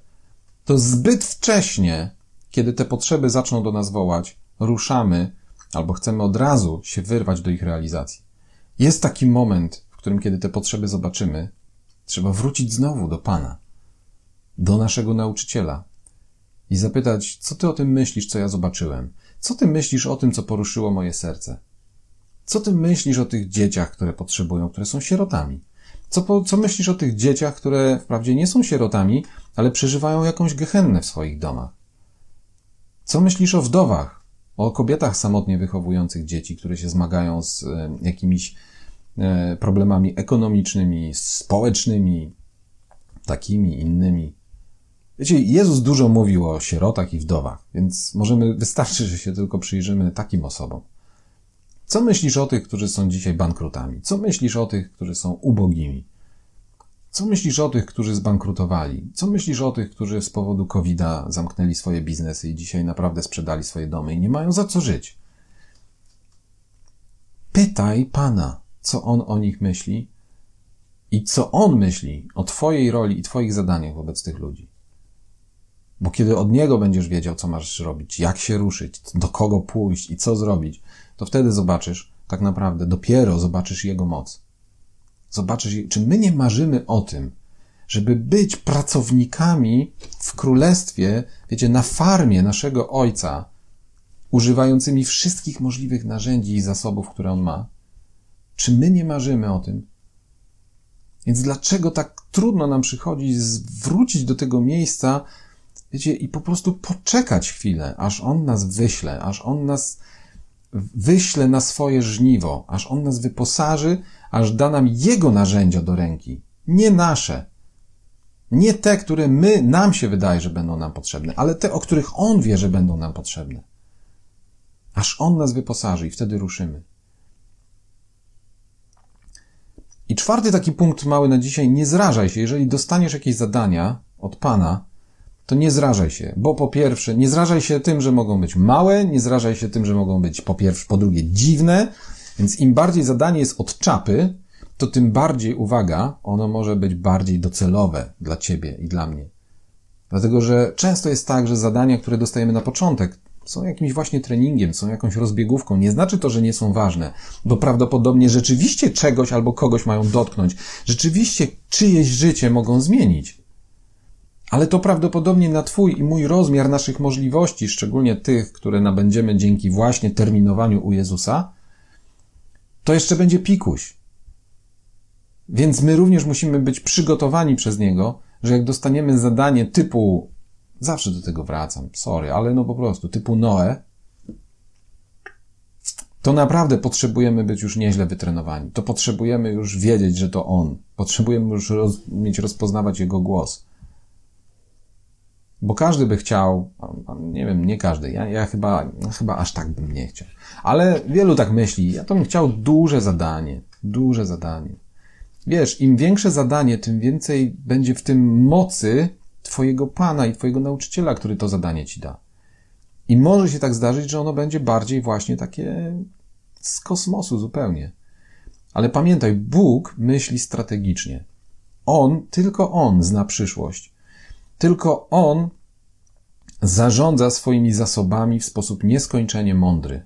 to zbyt wcześnie, kiedy te potrzeby zaczną do nas wołać, ruszamy albo chcemy od razu się wyrwać do ich realizacji. Jest taki moment, w którym kiedy te potrzeby zobaczymy, trzeba wrócić znowu do Pana, do naszego nauczyciela, i zapytać, co ty o tym myślisz, co ja zobaczyłem? Co ty myślisz o tym, co poruszyło moje serce? Co ty myślisz o tych dzieciach, które potrzebują, które są sierotami? Co, co myślisz o tych dzieciach, które wprawdzie nie są sierotami, ale przeżywają jakąś gehennę w swoich domach? Co myślisz o wdowach, o kobietach samotnie wychowujących dzieci, które się zmagają z e, jakimiś e, problemami ekonomicznymi, społecznymi, takimi, innymi? Wiecie, Jezus dużo mówił o sierotach i wdowach, więc możemy, wystarczy, że się tylko przyjrzymy takim osobom. Co myślisz o tych, którzy są dzisiaj bankrutami? Co myślisz o tych, którzy są ubogimi? Co myślisz o tych, którzy zbankrutowali? Co myślisz o tych, którzy z powodu COVID-a zamknęli swoje biznesy i dzisiaj naprawdę sprzedali swoje domy i nie mają za co żyć? Pytaj Pana, co On o nich myśli i co On myśli o Twojej roli i Twoich zadaniach wobec tych ludzi. Bo kiedy od Niego będziesz wiedział, co masz robić, jak się ruszyć, do kogo pójść i co zrobić, to wtedy zobaczysz, tak naprawdę, dopiero zobaczysz Jego moc. Zobaczysz, czy my nie marzymy o tym, żeby być pracownikami w królestwie, wiecie, na farmie naszego Ojca, używającymi wszystkich możliwych narzędzi i zasobów, które On ma? Czy my nie marzymy o tym? Więc dlaczego tak trudno nam przychodzi wrócić do tego miejsca, wiecie, i po prostu poczekać chwilę, aż On nas wyśle, aż On nas wyśle na swoje żniwo, aż On nas wyposaży, aż da nam Jego narzędzia do ręki, nie nasze. Nie te, które my, nam się wydaje, że będą nam potrzebne, ale te, o których On wie, że będą nam potrzebne. Aż On nas wyposaży i wtedy ruszymy. I czwarty taki punkt mały na dzisiaj, nie zrażaj się, jeżeli dostaniesz jakieś zadania od Pana, to nie zrażaj się, bo po pierwsze, nie zrażaj się tym, że mogą być małe, nie zrażaj się tym, że mogą być po pierwsze, po drugie dziwne, więc im bardziej zadanie jest od czapy, to tym bardziej, uwaga, ono może być bardziej docelowe dla ciebie i dla mnie. Dlatego, że często jest tak, że zadania, które dostajemy na początek, są jakimś właśnie treningiem, są jakąś rozbiegówką. Nie znaczy to, że nie są ważne, bo prawdopodobnie rzeczywiście czegoś albo kogoś mają dotknąć. Rzeczywiście czyjeś życie mogą zmienić. Ale to prawdopodobnie na Twój i mój rozmiar naszych możliwości, szczególnie tych, które nabędziemy dzięki właśnie terminowaniu u Jezusa, to jeszcze będzie pikuś. Więc my również musimy być przygotowani przez Niego, że jak dostaniemy zadanie typu, zawsze do tego wracam, sorry, ale no po prostu, typu Noe, to naprawdę potrzebujemy być już nieźle wytrenowani. To potrzebujemy już wiedzieć, że to On. Potrzebujemy już roz, mieć rozpoznawać Jego głos. Bo każdy by chciał, nie wiem, nie każdy, ja, ja chyba, chyba aż tak bym nie chciał. Ale wielu tak myśli, ja to bym chciał duże zadanie, duże zadanie. Wiesz, im większe zadanie, tym więcej będzie w tym mocy Twojego Pana i Twojego nauczyciela, który to zadanie Ci da. I może się tak zdarzyć, że ono będzie bardziej właśnie takie z kosmosu zupełnie. Ale pamiętaj, Bóg myśli strategicznie. On, tylko On zna przyszłość. Tylko On zarządza swoimi zasobami w sposób nieskończenie mądry.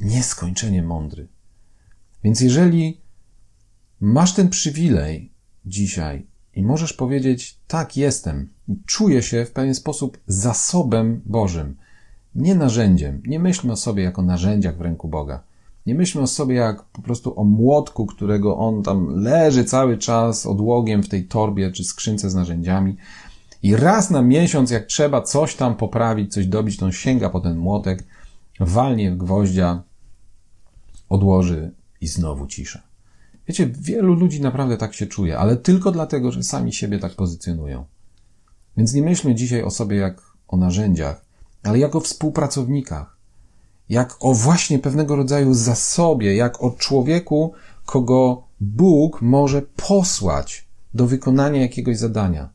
Nieskończenie mądry. Więc jeżeli masz ten przywilej dzisiaj i możesz powiedzieć, tak jestem, czuję się w pewien sposób zasobem Bożym, nie narzędziem. Nie myślmy o sobie jako narzędziach w ręku Boga. Nie myślmy o sobie jak po prostu o młotku, którego on tam leży cały czas odłogiem w tej torbie czy skrzynce z narzędziami. I raz na miesiąc, jak trzeba coś tam poprawić, coś dobić, to on sięga po ten młotek, walnie w gwoździa, odłoży i znowu cisza. Wiecie, wielu ludzi naprawdę tak się czuje, ale tylko dlatego, że sami siebie tak pozycjonują. Więc nie myślmy dzisiaj o sobie jak o narzędziach, ale jako współpracownikach jak o właśnie pewnego rodzaju zasobie, jak o człowieku, kogo Bóg może posłać do wykonania jakiegoś zadania.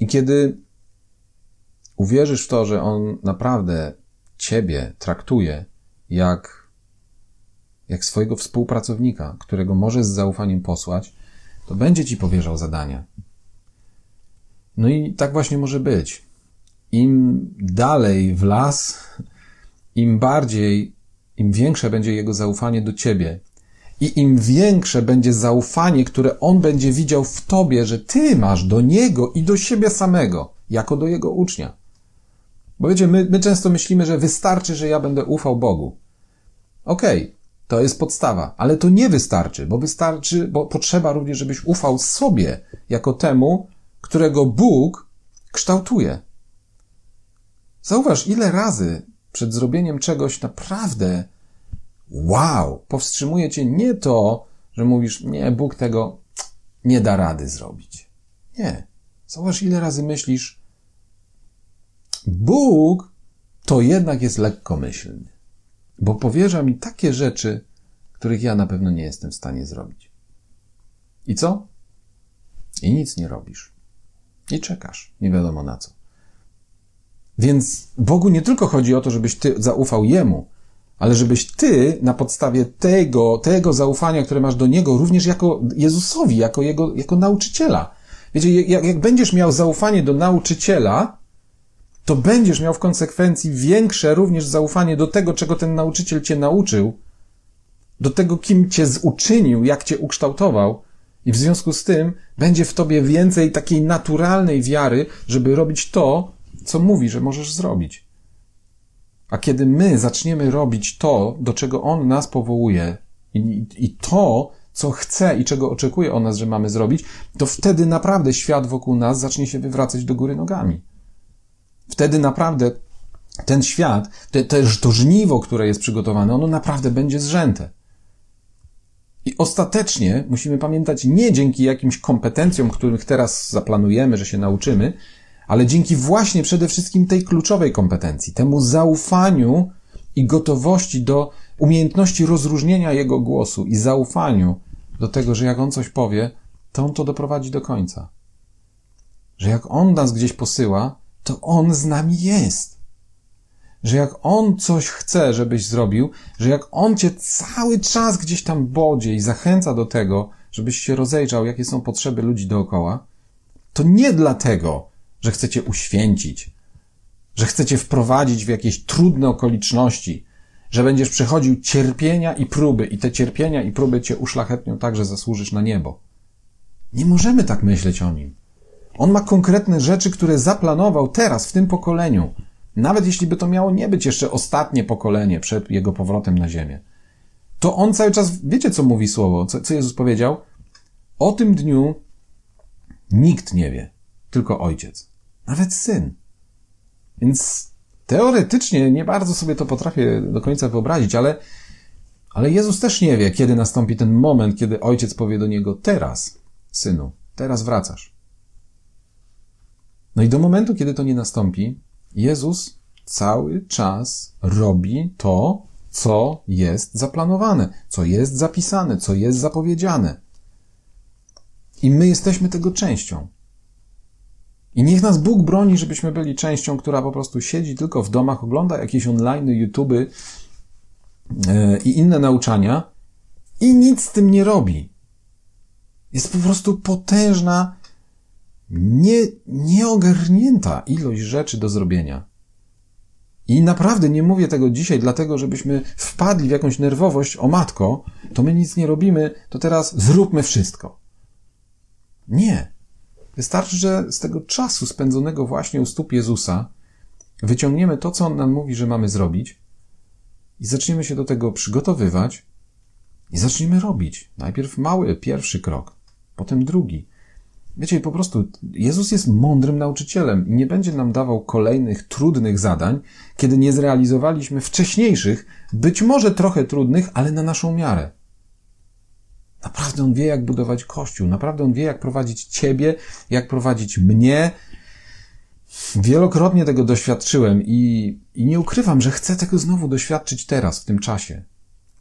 I kiedy uwierzysz w to, że On naprawdę Ciebie traktuje jak, jak swojego współpracownika, którego może z zaufaniem posłać, to będzie Ci powierzał zadania. No i tak właśnie może być im dalej w las, im bardziej, im większe będzie jego zaufanie do ciebie I im większe będzie zaufanie, które on będzie widział w tobie, że ty masz do niego i do siebie samego, jako do jego ucznia. Bo wiecie, my, my często myślimy, że wystarczy, że ja będę ufał Bogu. Okej, okay, to jest podstawa, ale to nie wystarczy, bo wystarczy, bo potrzeba również, żebyś ufał sobie, jako temu, którego Bóg kształtuje. Zauważ, ile razy przed zrobieniem czegoś naprawdę wow, powstrzymuje cię nie to, że mówisz, nie, Bóg tego nie da rady zrobić. Nie. Zauważ, ile razy myślisz, Bóg to jednak jest lekkomyślny, bo powierza mi takie rzeczy, których ja na pewno nie jestem w stanie zrobić. I co? I nic nie robisz. I czekasz, nie wiadomo na co. Więc Bogu nie tylko chodzi o to, żebyś ty zaufał Jemu, ale żebyś ty na podstawie tego, tego zaufania, które masz do Niego, również jako Jezusowi, jako Jego, jako nauczyciela. Wiecie, jak, jak będziesz miał zaufanie do nauczyciela, to będziesz miał w konsekwencji większe również zaufanie do tego, czego ten nauczyciel cię nauczył, do tego, kim cię zuczynił, jak cię ukształtował, i w związku z tym będzie w tobie więcej takiej naturalnej wiary, żeby robić to, co mówi, że możesz zrobić. A kiedy my zaczniemy robić to, do czego On nas powołuje i, i to, co chce i czego oczekuje o nas, że mamy zrobić, to wtedy naprawdę świat wokół nas zacznie się wywracać do góry nogami. Wtedy naprawdę ten świat, te, te, to żniwo, które jest przygotowane, ono naprawdę będzie zrzęte. I ostatecznie musimy pamiętać nie dzięki jakimś kompetencjom, których teraz zaplanujemy, że się nauczymy, ale dzięki właśnie przede wszystkim tej kluczowej kompetencji, temu zaufaniu i gotowości do umiejętności rozróżnienia jego głosu i zaufaniu do tego, że jak on coś powie, to on to doprowadzi do końca. Że jak on nas gdzieś posyła, to on z nami jest. Że jak on coś chce, żebyś zrobił, że jak on cię cały czas gdzieś tam bodzie i zachęca do tego, żebyś się rozejrzał, jakie są potrzeby ludzi dookoła, to nie dlatego, że chcecie uświęcić, że chcecie wprowadzić w jakieś trudne okoliczności, że będziesz przechodził cierpienia i próby i te cierpienia i próby cię uszlachetnią tak, że zasłużysz na niebo. Nie możemy tak myśleć o nim. On ma konkretne rzeczy, które zaplanował teraz, w tym pokoleniu. Nawet jeśli by to miało nie być jeszcze ostatnie pokolenie przed jego powrotem na ziemię. To on cały czas, wiecie co mówi słowo, co, co Jezus powiedział? O tym dniu nikt nie wie, tylko ojciec. Nawet syn. Więc teoretycznie nie bardzo sobie to potrafię do końca wyobrazić, ale, ale Jezus też nie wie, kiedy nastąpi ten moment, kiedy ojciec powie do niego: Teraz, synu, teraz wracasz. No i do momentu, kiedy to nie nastąpi, Jezus cały czas robi to, co jest zaplanowane, co jest zapisane, co jest zapowiedziane. I my jesteśmy tego częścią. I niech nas Bóg broni, żebyśmy byli częścią, która po prostu siedzi tylko w domach, ogląda jakieś online, YouTube i inne nauczania i nic z tym nie robi. Jest po prostu potężna, nie, nieogarnięta ilość rzeczy do zrobienia. I naprawdę nie mówię tego dzisiaj, dlatego żebyśmy wpadli w jakąś nerwowość, o matko, to my nic nie robimy, to teraz zróbmy wszystko. Nie. Wystarczy, że z tego czasu spędzonego właśnie u stóp Jezusa wyciągniemy to, co On nam mówi, że mamy zrobić i zaczniemy się do tego przygotowywać i zaczniemy robić. Najpierw mały, pierwszy krok, potem drugi. Wiecie, po prostu Jezus jest mądrym nauczycielem i nie będzie nam dawał kolejnych trudnych zadań, kiedy nie zrealizowaliśmy wcześniejszych, być może trochę trudnych, ale na naszą miarę. Naprawdę on wie, jak budować kościół. Naprawdę on wie, jak prowadzić ciebie, jak prowadzić mnie. Wielokrotnie tego doświadczyłem i, i nie ukrywam, że chcę tego znowu doświadczyć teraz, w tym czasie.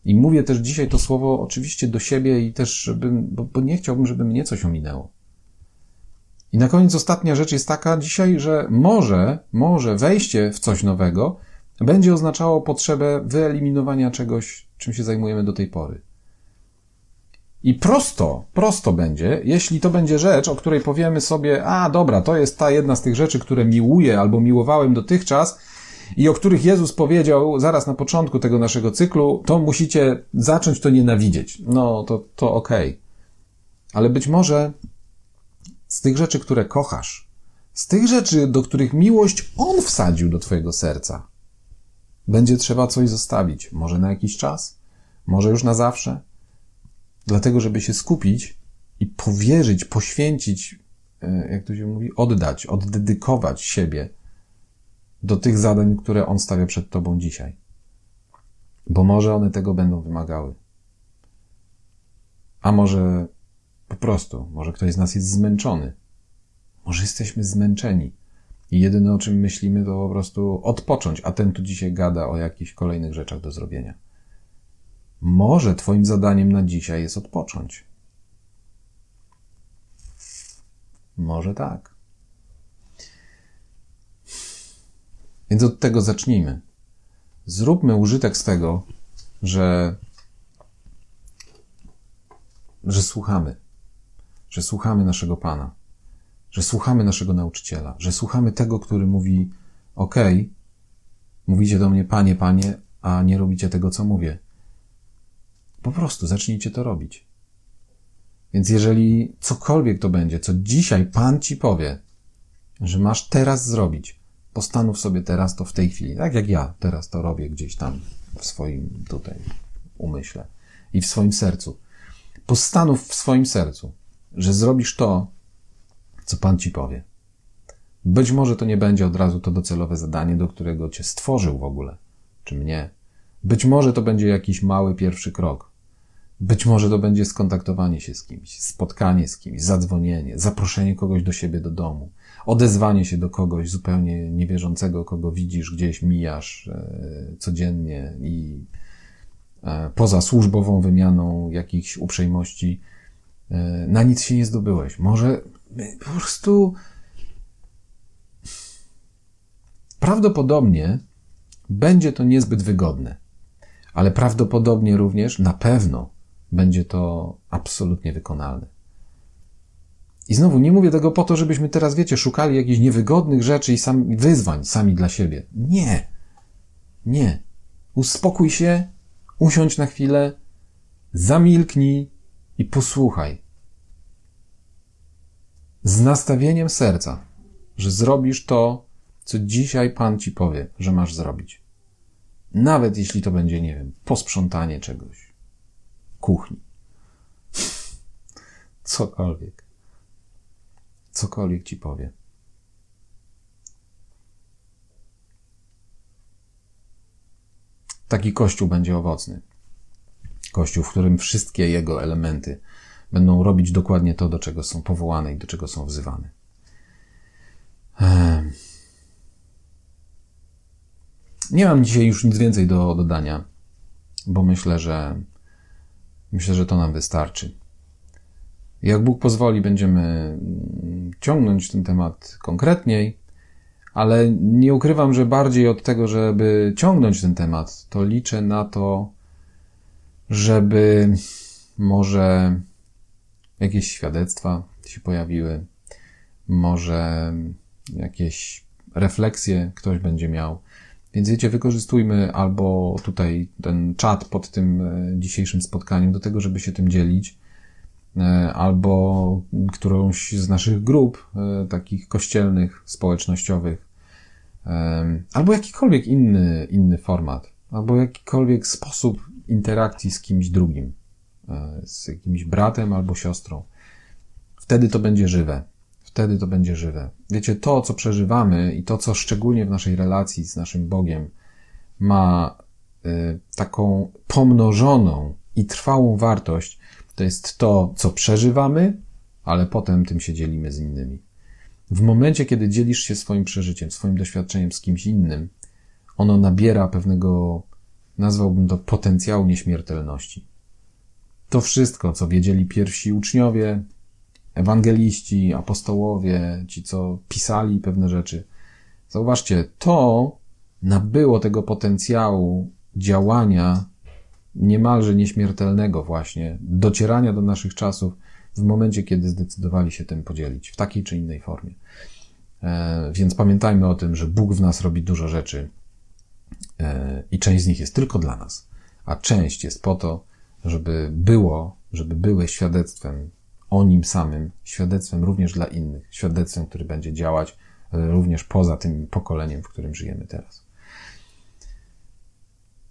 I mówię też dzisiaj to słowo oczywiście do siebie i też, żebym, bo, bo nie chciałbym, żeby mnie coś ominęło. I na koniec ostatnia rzecz jest taka dzisiaj, że może, może wejście w coś nowego będzie oznaczało potrzebę wyeliminowania czegoś, czym się zajmujemy do tej pory. I prosto, prosto będzie, jeśli to będzie rzecz, o której powiemy sobie, a dobra, to jest ta jedna z tych rzeczy, które miłuję albo miłowałem dotychczas i o których Jezus powiedział zaraz na początku tego naszego cyklu, to musicie zacząć to nienawidzieć. No, to, to okej. Okay. Ale być może z tych rzeczy, które kochasz, z tych rzeczy, do których miłość On wsadził do Twojego serca, będzie trzeba coś zostawić. Może na jakiś czas, może już na zawsze. Dlatego, żeby się skupić i powierzyć, poświęcić, e, jak to się mówi, oddać, oddedykować siebie do tych zadań, które On stawia przed Tobą dzisiaj. Bo może one tego będą wymagały. A może po prostu, może ktoś z nas jest zmęczony. Może jesteśmy zmęczeni. I jedyne o czym myślimy to po prostu odpocząć, a ten tu dzisiaj gada o jakichś kolejnych rzeczach do zrobienia. Może Twoim zadaniem na dzisiaj jest odpocząć. Może tak. Więc od tego zacznijmy. Zróbmy użytek z tego, że, że słuchamy, że słuchamy naszego Pana, że słuchamy naszego nauczyciela, że słuchamy tego, który mówi: OK, mówicie do mnie, Panie, Panie, a nie robicie tego, co mówię. Po prostu zacznijcie to robić. Więc jeżeli cokolwiek to będzie, co dzisiaj Pan ci powie, że masz teraz zrobić, postanów sobie teraz to w tej chwili, tak jak ja teraz to robię gdzieś tam w swoim tutaj umyśle i w swoim sercu. Postanów w swoim sercu, że zrobisz to, co Pan ci powie. Być może to nie będzie od razu to docelowe zadanie, do którego cię stworzył w ogóle, czy mnie. Być może to będzie jakiś mały pierwszy krok. Być może to będzie skontaktowanie się z kimś, spotkanie z kimś, zadzwonienie, zaproszenie kogoś do siebie do domu, odezwanie się do kogoś zupełnie niewierzącego, kogo widzisz gdzieś, mijasz e, codziennie i e, poza służbową wymianą jakichś uprzejmości e, na nic się nie zdobyłeś. Może po prostu prawdopodobnie będzie to niezbyt wygodne, ale prawdopodobnie również na pewno będzie to absolutnie wykonalne. I znowu nie mówię tego po to, żebyśmy teraz, wiecie, szukali jakichś niewygodnych rzeczy i sam, wyzwań sami dla siebie. Nie. Nie. Uspokój się, usiądź na chwilę, zamilknij i posłuchaj z nastawieniem serca, że zrobisz to, co dzisiaj Pan ci powie, że masz zrobić. Nawet jeśli to będzie, nie wiem, posprzątanie czegoś, kuchni. Cokolwiek. Cokolwiek ci powie. Taki kościół będzie owocny. Kościół, w którym wszystkie jego elementy będą robić dokładnie to, do czego są powołane i do czego są wzywane. Nie mam dzisiaj już nic więcej do dodania, bo myślę, że myślę, że to nam wystarczy. Jak Bóg pozwoli, będziemy ciągnąć ten temat konkretniej, ale nie ukrywam, że bardziej od tego, żeby ciągnąć ten temat, to liczę na to, żeby może jakieś świadectwa się pojawiły, może jakieś refleksje ktoś będzie miał. Więc wiecie, wykorzystujmy albo tutaj ten czat pod tym e, dzisiejszym spotkaniem do tego, żeby się tym dzielić, e, albo którąś z naszych grup, e, takich kościelnych, społecznościowych, albo jakikolwiek inny, inny format, albo jakikolwiek sposób interakcji z kimś drugim. Z jakimś bratem albo siostrą. Wtedy to będzie żywe. Wtedy to będzie żywe. Wiecie, to, co przeżywamy i to, co szczególnie w naszej relacji z naszym Bogiem ma y, taką pomnożoną i trwałą wartość, to jest to, co przeżywamy, ale potem tym się dzielimy z innymi. W momencie, kiedy dzielisz się swoim przeżyciem, swoim doświadczeniem z kimś innym, ono nabiera pewnego, nazwałbym to, potencjału nieśmiertelności. To wszystko, co wiedzieli pierwsi uczniowie, ewangeliści, apostołowie, ci, co pisali pewne rzeczy. Zauważcie, to nabyło tego potencjału działania niemalże nieśmiertelnego właśnie, docierania do naszych czasów w momencie, kiedy zdecydowali się tym podzielić, w takiej czy innej formie. E, więc pamiętajmy o tym, że Bóg w nas robi dużo rzeczy e, i część z nich jest tylko dla nas, a część jest po to, żeby było, żeby były świadectwem o nim samym, świadectwem również dla innych, świadectwem, który będzie działać e, również poza tym pokoleniem, w którym żyjemy teraz.